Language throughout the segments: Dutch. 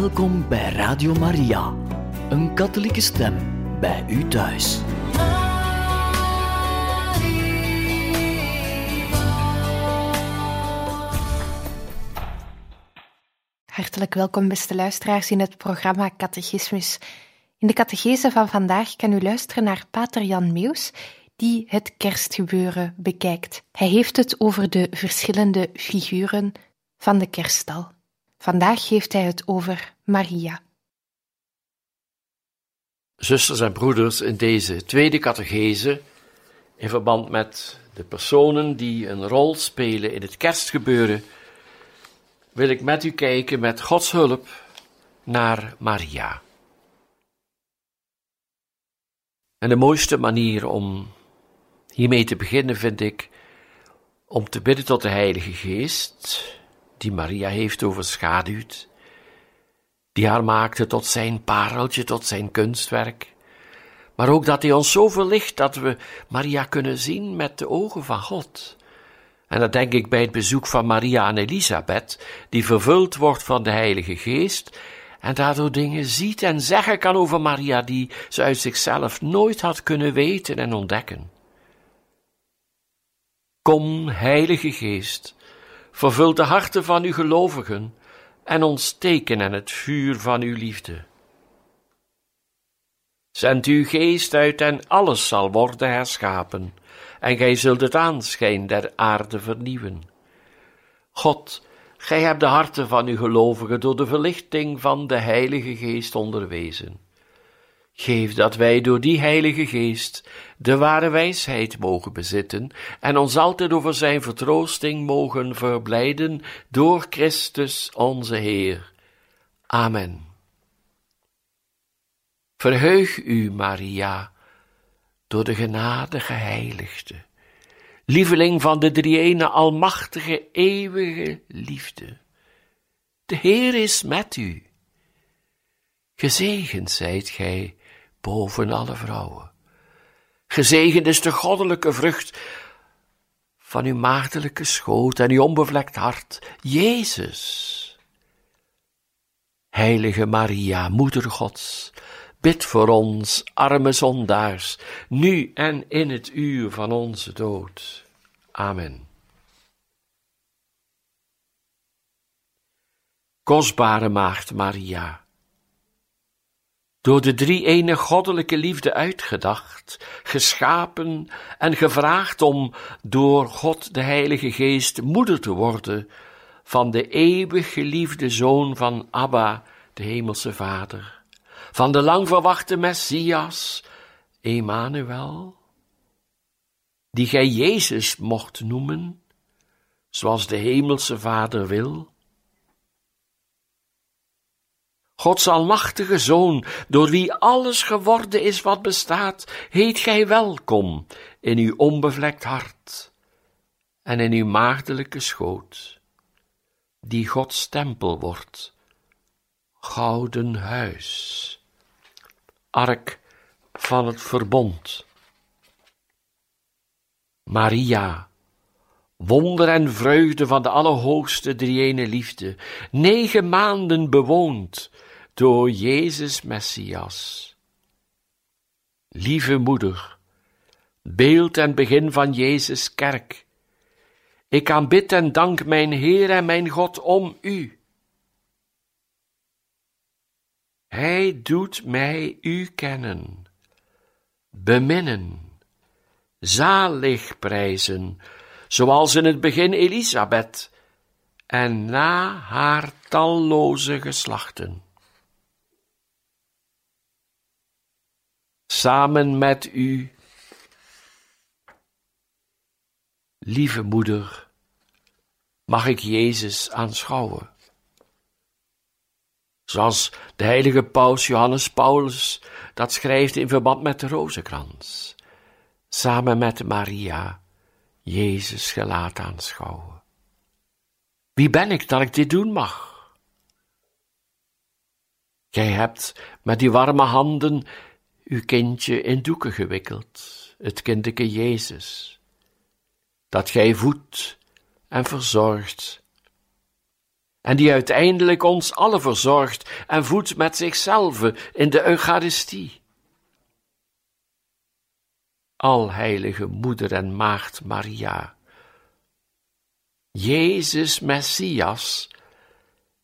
Welkom bij Radio Maria, een katholieke stem bij u thuis. Hartelijk welkom, beste luisteraars, in het programma Catechismus. In de catechese van vandaag kan u luisteren naar Pater Jan Meus, die het kerstgebeuren bekijkt. Hij heeft het over de verschillende figuren van de kerststal. Vandaag heeft hij het over Maria. Zusters en broeders, in deze tweede catechese, in verband met de personen die een rol spelen in het kerstgebeuren, wil ik met u kijken met Gods hulp naar Maria. En de mooiste manier om hiermee te beginnen vind ik om te bidden tot de Heilige Geest, die Maria heeft overschaduwd, die haar maakte tot zijn pareltje, tot zijn kunstwerk, maar ook dat hij ons zo verlicht dat we Maria kunnen zien met de ogen van God. En dat denk ik bij het bezoek van Maria aan Elisabeth, die vervuld wordt van de Heilige Geest en daardoor dingen ziet en zeggen kan over Maria die ze uit zichzelf nooit had kunnen weten en ontdekken. Kom, Heilige Geest, vervul de harten van uw gelovigen en ontsteken in het vuur van uw liefde. Zend uw geest uit en alles zal worden herschapen, en gij zult het aanschijn der aarde vernieuwen. God, gij hebt de harten van uw gelovigen door de verlichting van de Heilige Geest onderwezen. Geef dat wij door die Heilige Geest de ware wijsheid mogen bezitten en ons altijd over Zijn vertroosting mogen verblijden door Christus onze Heer. Amen. Verheug u, Maria, door de genade geheiligde, lieveling van de drie-ene almachtige eeuwige liefde. De Heer is met u. Gezegend zijt gij boven alle vrouwen. Gezegend is de goddelijke vrucht van uw maagdelijke schoot en uw onbevlekt hart, Jezus. Heilige Maria, Moeder Gods, bid voor ons, arme zondaars, nu en in het uur van onze dood. Amen. Kostbare Maagd Maria, door de drie ene goddelijke liefde uitgedacht, geschapen en gevraagd om door God de Heilige Geest moeder te worden van de eeuwig geliefde Zoon van Abba, de Hemelse Vader, van de lang verwachte Messias, Emmanuel, die gij Jezus mocht noemen, zoals de Hemelse Vader wil, Gods almachtige Zoon, door wie alles geworden is wat bestaat, heet gij welkom in uw onbevlekt hart en in uw maagdelijke schoot, die Gods tempel wordt, gouden huis, ark van het verbond. Maria, wonder en vreugde van de Allerhoogste Drieëne Liefde, negen maanden bewoond door Jezus Messias. Lieve moeder, beeld en begin van Jezus kerk, ik aanbid en dank mijn Heer en mijn God om u. Hij doet mij u kennen, beminnen, zalig prijzen, zoals in het begin Elisabeth en na haar talloze geslachten. Samen met u, lieve moeder, mag ik Jezus aanschouwen. Zoals de heilige paus Johannes Paulus dat schrijft in verband met de rozenkrans, samen met Maria Jezus gelaat aanschouwen. Wie ben ik dat ik dit doen mag? Gij hebt met die warme handen uw kindje in doeken gewikkeld, het kindeke Jezus, dat gij voedt en verzorgt. en die uiteindelijk ons allen verzorgt en voedt met zichzelf in de Eucharistie. Alheilige Moeder en Maagd Maria, Jezus Messias,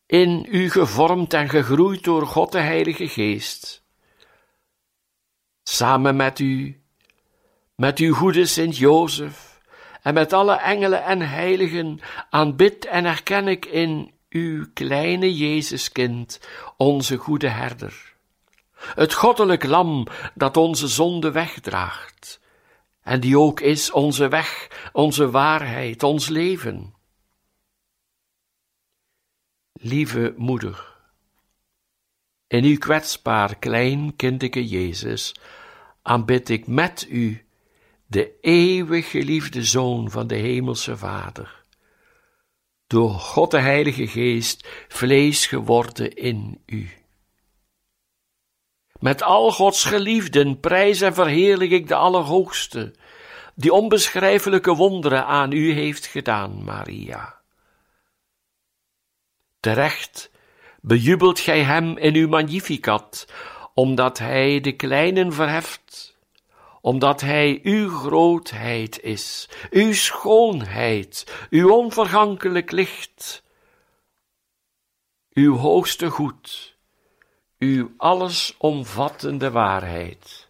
in u gevormd en gegroeid door God de Heilige Geest, samen met u, met uw goede Sint Jozef en met alle engelen en heiligen aanbid en erken ik in uw kleine Jezuskind, onze goede herder, het goddelijk lam dat onze zonde wegdraagt, en die ook is onze weg, onze waarheid, ons leven. Lieve moeder, in uw kwetsbaar klein kindige Jezus aanbid ik met u de eeuwig geliefde Zoon van de Hemelse Vader, door God de Heilige Geest vlees geworden in u. Met al Gods geliefden prijs en verheerlijk ik de Allerhoogste, die onbeschrijfelijke wonderen aan u heeft gedaan, Maria. Terecht bejubelt gij hem in uw magnificat, omdat hij de kleinen verheft, omdat hij uw grootheid is, uw schoonheid, uw onvergankelijk licht, uw hoogste goed, uw allesomvattende waarheid.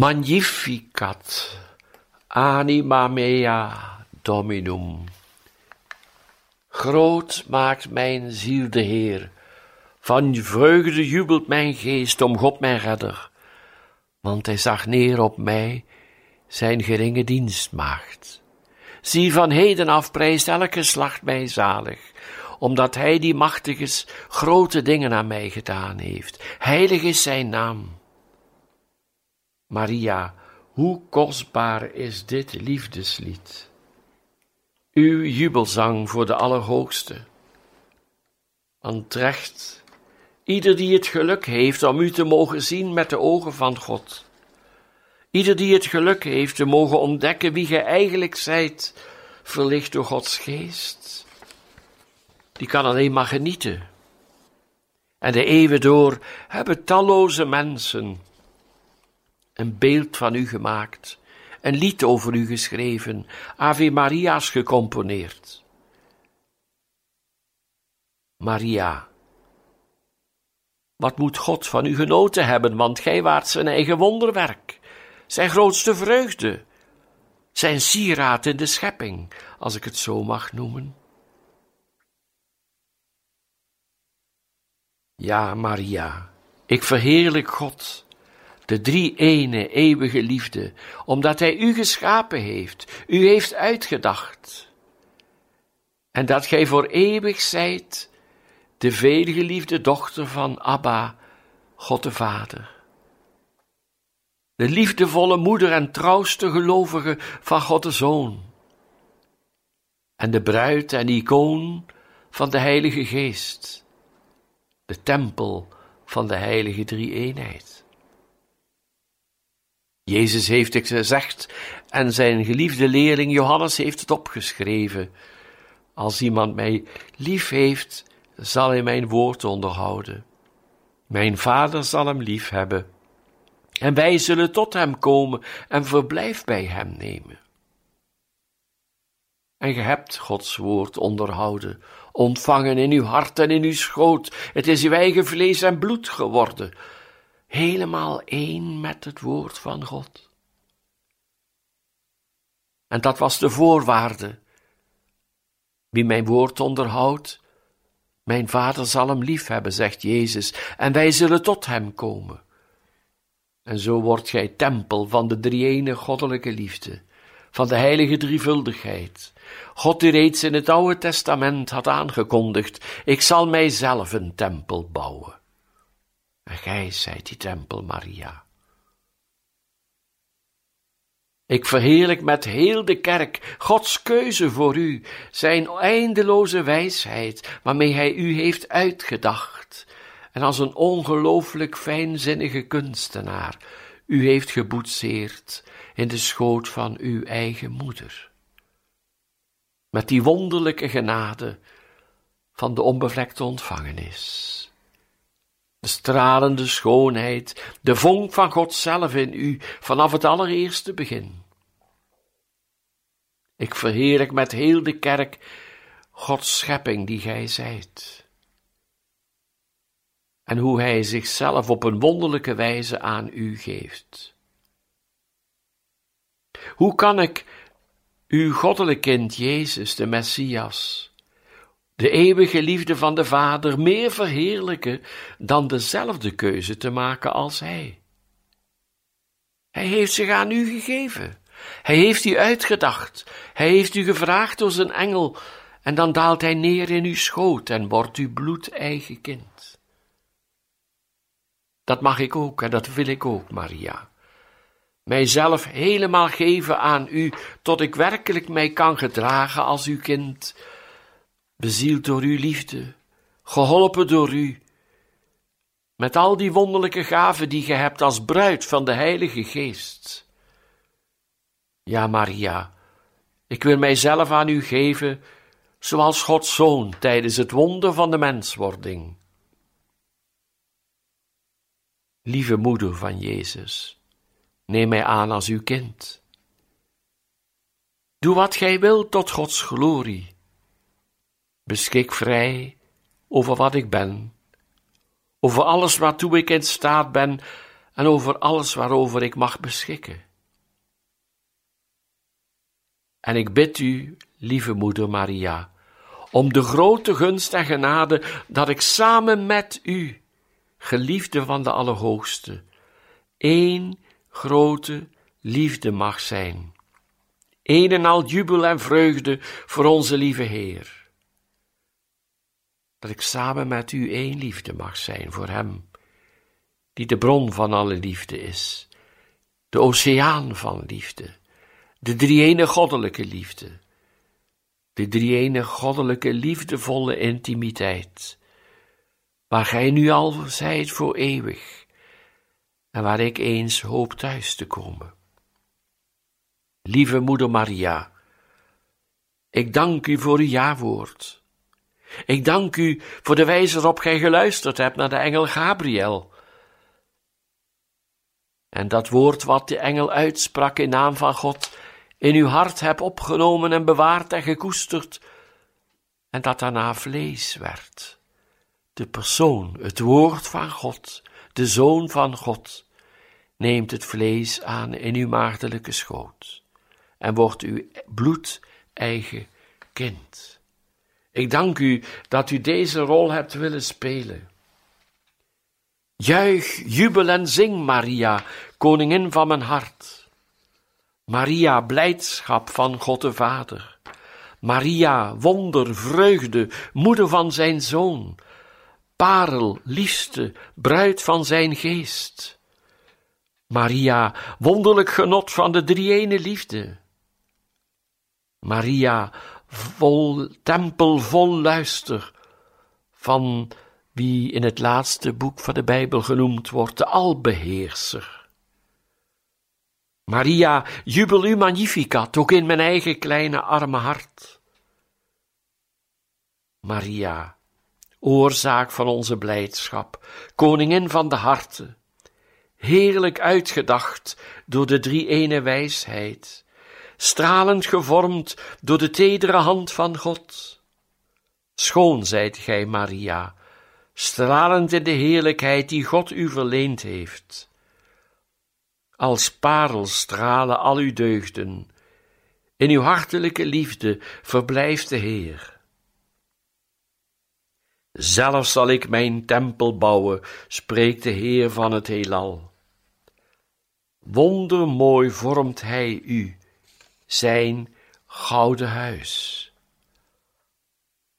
Magnificat, anima mea dominum. Groot maakt mijn ziel de Heer, van vreugde jubelt mijn geest om God mijn redder, want hij zag neer op mij, zijn geringe dienstmaagd. Zie van heden af prijst elke slacht mij zalig, omdat hij die machtig is, grote dingen aan mij gedaan heeft. Heilig is zijn naam. Maria, hoe kostbaar is dit liefdeslied. Uw jubelzang voor de Allerhoogste. Want terecht, ieder die het geluk heeft om u te mogen zien met de ogen van God, ieder die het geluk heeft te mogen ontdekken wie gij eigenlijk zijt, verlicht door Gods geest, die kan alleen maar genieten. En de eeuwen door hebben talloze mensen een beeld van u gemaakt, een lied over u geschreven, Ave Maria's gecomponeerd. Maria, wat moet God van u genoten hebben, want gij waart zijn eigen wonderwerk, zijn grootste vreugde, zijn sieraad in de schepping, als ik het zo mag noemen. Ja, Maria, ik verheerlijk God de drie ene eeuwige liefde, omdat Hij u geschapen heeft, u heeft uitgedacht. En dat gij voor eeuwig zijt, de veelgeliefde dochter van Abba, God de Vader. De liefdevolle moeder en trouwste gelovige van God de Zoon. En de bruid en icoon van de Heilige Geest. De tempel van de Heilige Drie-eenheid. Jezus heeft het gezegd en zijn geliefde leerling Johannes heeft het opgeschreven. Als iemand mij lief heeft, zal hij mijn woord onderhouden. Mijn vader zal hem lief hebben. En wij zullen tot hem komen en verblijf bij hem nemen. En ge hebt Gods woord onderhouden, ontvangen in uw hart en in uw schoot. Het is uw eigen vlees en bloed geworden, helemaal één met het woord van God. En dat was de voorwaarde. Wie mijn woord onderhoudt, mijn vader zal hem lief hebben, zegt Jezus, en wij zullen tot hem komen. En zo wordt gij tempel van de drie goddelijke liefde, van de heilige drievuldigheid. God die reeds in het Oude Testament had aangekondigd, ik zal mijzelf een tempel bouwen. Gij zijt die tempel, Maria. Ik verheerlijk met heel de kerk Gods keuze voor u, zijn eindeloze wijsheid, waarmee hij u heeft uitgedacht, en als een ongelooflijk fijnzinnige kunstenaar u heeft geboetseerd in de schoot van uw eigen moeder. Met die wonderlijke genade van de onbevlekte ontvangenis. De stralende schoonheid, de vonk van God zelf in u, vanaf het allereerste begin. Ik verheerlijk met heel de kerk Gods schepping die gij zijt. En hoe hij zichzelf op een wonderlijke wijze aan u geeft. Hoe kan ik uw goddelijk kind Jezus, de Messias, de eeuwige liefde van de Vader, meer verheerlijken dan dezelfde keuze te maken als Hij? Hij heeft zich aan u gegeven. Hij heeft u uitgedacht. Hij heeft u gevraagd door zijn engel. En dan daalt hij neer in uw schoot en wordt uw bloedeigen kind. Dat mag ik ook en dat wil ik ook, Maria. Mijzelf helemaal geven aan u, tot ik werkelijk mij kan gedragen als uw kind, bezield door uw liefde, geholpen door u, met al die wonderlijke gaven die ge hebt als bruid van de Heilige Geest. Ja, Maria, ik wil mijzelf aan u geven, zoals Gods Zoon tijdens het wonder van de menswording. Lieve moeder van Jezus, neem mij aan als uw kind. Doe wat gij wilt tot Gods glorie. Beschik vrij over wat ik ben, over alles waartoe ik in staat ben en over alles waarover ik mag beschikken. En ik bid u, lieve moeder Maria, om de grote gunst en genade dat ik samen met u, geliefde van de Allerhoogste, één grote liefde mag zijn. Een en al jubel en vreugde voor onze lieve Heer. Dat ik samen met u één liefde mag zijn voor Hem, die de bron van alle liefde is, de oceaan van liefde de drie goddelijke liefde. De drie goddelijke liefdevolle intimiteit. Waar gij nu al zijt voor eeuwig. En waar ik eens hoop thuis te komen. Lieve moeder Maria, ik dank u voor uw jawoord. Ik dank u voor de wijze waarop gij geluisterd hebt naar de engel Gabriel. En dat woord wat de engel uitsprak in naam van God, in uw hart heb opgenomen en bewaard en gekoesterd, en dat daarna vlees werd. De persoon, het woord van God, de zoon van God, neemt het vlees aan in uw maagdelijke schoot en wordt uw bloed eigen kind. Ik dank u dat u deze rol hebt willen spelen. Juich, jubel en zing, Maria, koningin van mijn hart. Maria, blijdschap van God de Vader. Maria, wonder, vreugde, moeder van zijn zoon. Parel, liefste, bruid van zijn geest. Maria, wonderlijk genot van de drie liefde. Maria, vol tempel, vol luister van wie in het laatste boek van de Bijbel genoemd wordt, de albeheerser. Maria, jubel u magnificat, ook in mijn eigen kleine arme hart. Maria, oorzaak van onze blijdschap, koningin van de harten, heerlijk uitgedacht door de drie ene wijsheid, stralend gevormd door de tedere hand van God. Schoon zijt gij, Maria, stralend in de heerlijkheid die God u verleend heeft. Als parels stralen al uw deugden, in uw hartelijke liefde verblijft de Heer. Zelf zal ik mijn tempel bouwen, spreekt de Heer van het heelal. Wondermooi vormt Hij u, zijn gouden huis.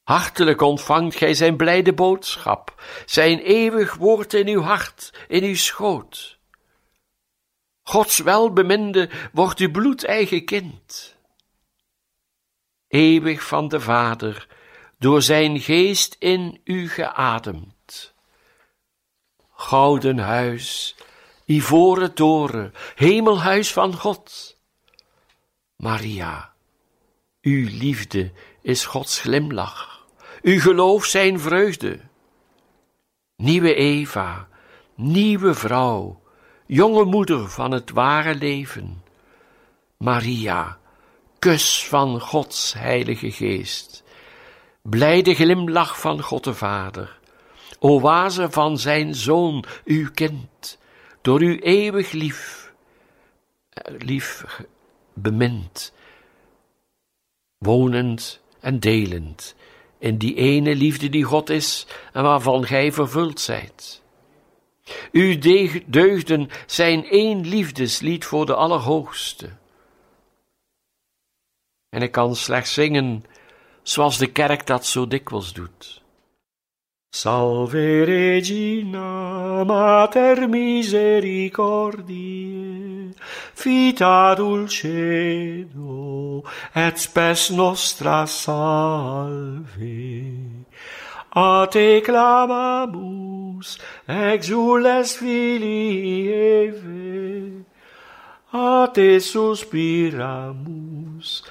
Hartelijk ontvangt gij zijn blijde boodschap, zijn eeuwig woord in uw hart, in uw schoot. Gods welbeminde wordt uw bloedeigen kind. Eeuwig van de Vader, door zijn geest in u geademd. Gouden huis, ivoren toren, hemelhuis van God. Maria, uw liefde is Gods glimlach, uw geloof zijn vreugde. Nieuwe Eva, nieuwe vrouw, jonge moeder van het ware leven. Maria, kus van Gods heilige geest, blijde glimlach van God de Vader, oase van zijn Zoon, uw kind, door u eeuwig lief, eh, lief bemind, wonend en delend in die ene liefde die God is en waarvan gij vervuld zijt. Uw deugden zijn één liefdeslied voor de Allerhoogste. En ik kan slechts zingen zoals de kerk dat zo dikwijls doet. Salve Regina, Mater misericordiae, vita dulcedo et spes nostra salve. A te clamamus exules filii eve a te suspiramus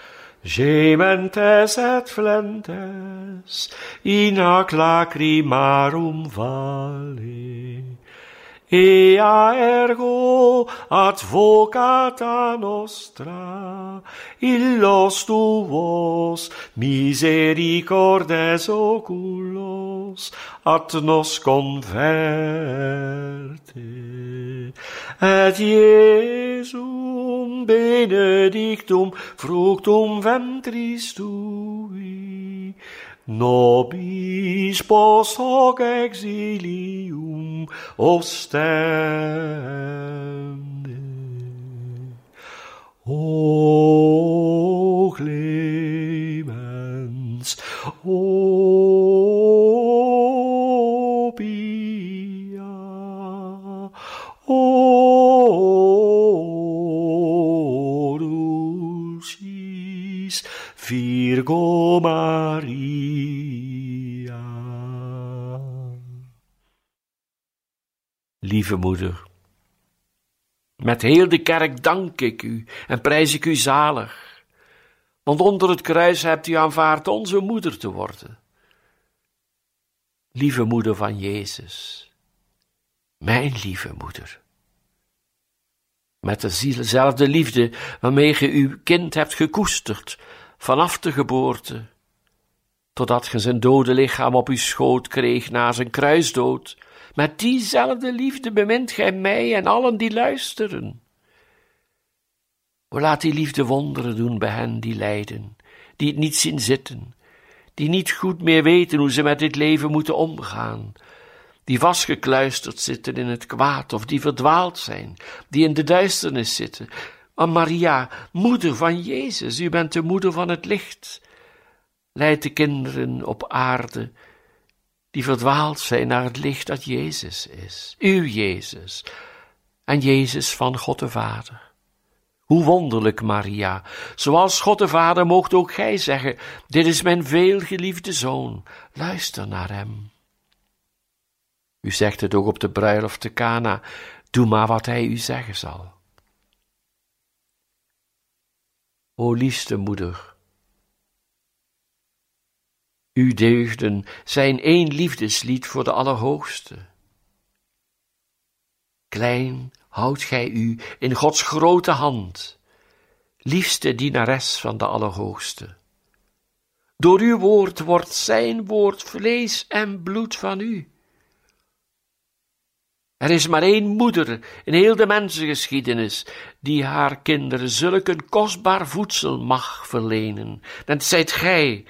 gementes et flentes in ac lacrimarum vale. Ea ergo advocata nostra, illos tuos misericordes oculos, at nos converte. Et Iesum benedictum fructum ventris tui, nobis post hoc exilium ostende. O clemens, o pia, oh, o dulcis Virgo Maria. Lieve moeder, met heel de kerk dank ik u en prijs ik u zalig, want onder het kruis hebt u aanvaard onze moeder te worden. Lieve moeder van Jezus, mijn lieve moeder. Met dezelfde liefde waarmee ge uw kind hebt gekoesterd, vanaf de geboorte, totdat ge zijn dode lichaam op uw schoot kreeg na zijn kruisdood, met diezelfde liefde bemint gij mij en allen die luisteren. O laat die liefde wonderen doen bij hen die lijden, die het niet zien zitten, die niet goed meer weten hoe ze met dit leven moeten omgaan, die vastgekluisterd zitten in het kwaad of die verdwaald zijn, die in de duisternis zitten. O Maria, moeder van Jezus, u bent de moeder van het licht. Leid de kinderen op aarde die verdwaald zijn naar het licht dat Jezus is, uw Jezus, en Jezus van God de Vader. Hoe wonderlijk, Maria, zoals God de Vader moogt ook gij zeggen, dit is mijn veelgeliefde Zoon, luister naar hem. U zegt het ook op de bruiloft te Cana, doe maar wat hij u zeggen zal. O liefste moeder, uw deugden zijn één liefdeslied voor de Allerhoogste. Klein, houdt gij u in Gods grote hand, liefste dienares van de Allerhoogste. Door uw woord wordt zijn woord vlees en bloed van u. Er is maar één moeder in heel de mensengeschiedenis die haar kinderen zulk een kostbaar voedsel mag verlenen. Dat zijt gij,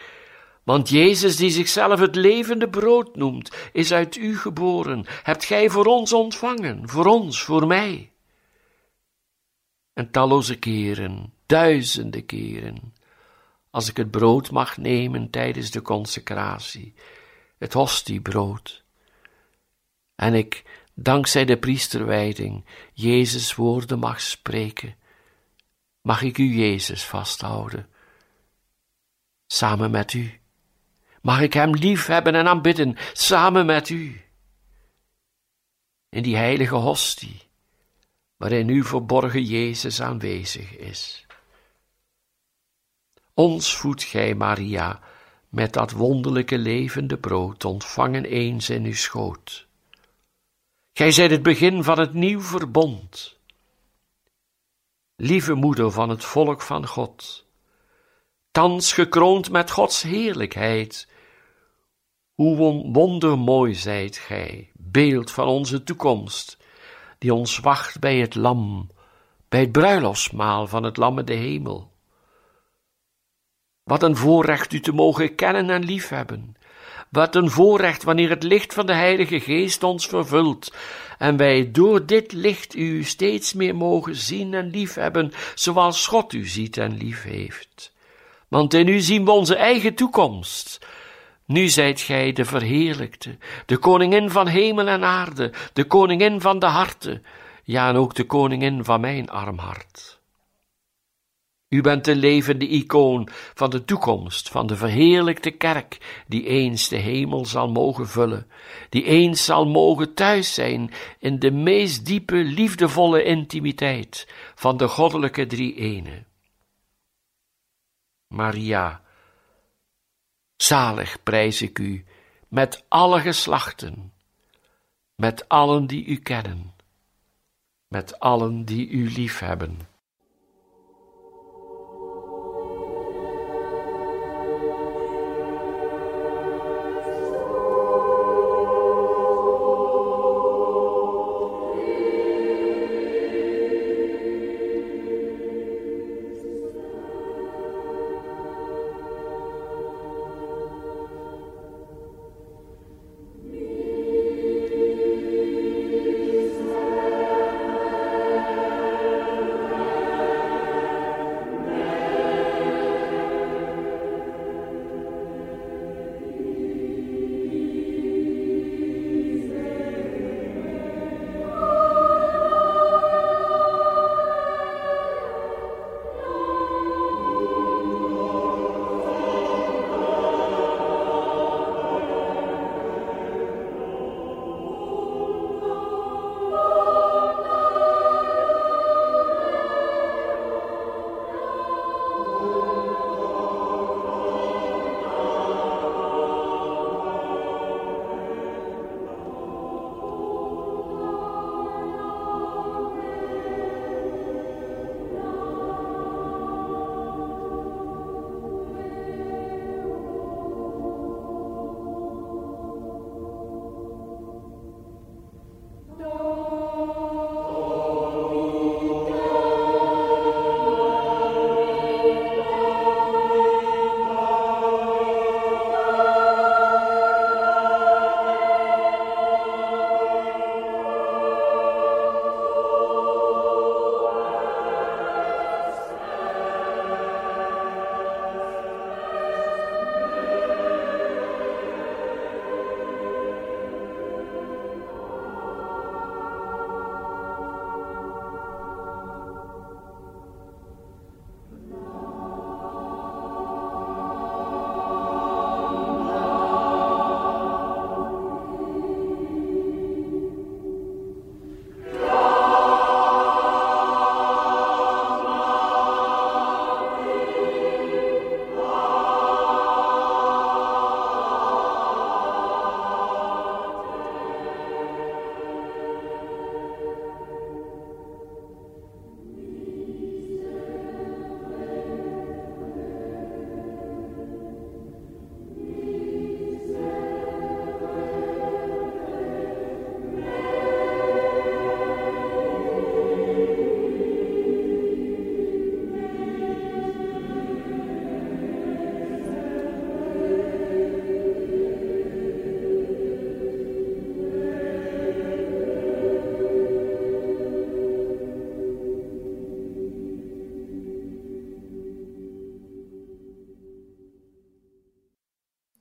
want Jezus, die zichzelf het levende brood noemt, is uit u geboren. Hebt gij voor ons ontvangen, voor ons, voor mij. En talloze keren, duizenden keren, als ik het brood mag nemen tijdens de consecratie, het hostiebrood, en ik, dankzij de priesterwijding, Jezus woorden mag spreken, mag ik u Jezus vasthouden, samen met u. Mag ik Hem lief hebben en aanbidden, samen met u. In die heilige hostie, waarin uw verborgen Jezus aanwezig is. Ons voedt gij, Maria, met dat wonderlijke levende brood, ontvangen eens in uw schoot. Gij zijt het begin van het nieuw verbond. Lieve moeder van het volk van God, thans gekroond met Gods heerlijkheid, hoe wondermooi zijt gij, beeld van onze toekomst, die ons wacht bij het lam, bij het bruiloftsmaal van het lam in de hemel. Wat een voorrecht u te mogen kennen en liefhebben. Wat een voorrecht wanneer het licht van de Heilige Geest ons vervult en wij door dit licht u steeds meer mogen zien en liefhebben, zoals God u ziet en lief heeft. Want in u zien we onze eigen toekomst. Nu zijt gij de verheerlijkte, de koningin van hemel en aarde, de koningin van de harten, ja en ook de koningin van mijn arm hart. U bent de levende icoon van de toekomst, van de verheerlijkte kerk, die eens de hemel zal mogen vullen, die eens zal mogen thuis zijn in de meest diepe, liefdevolle intimiteit van de goddelijke drie ene. Maria, zalig prijs ik u met alle geslachten, met allen die u kennen, met allen die u liefhebben.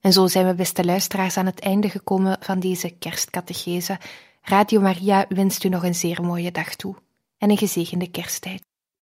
En zo zijn we, beste luisteraars, aan het einde gekomen van deze kerstcatechese. Radio Maria wenst u nog een zeer mooie dag toe en een gezegende kersttijd.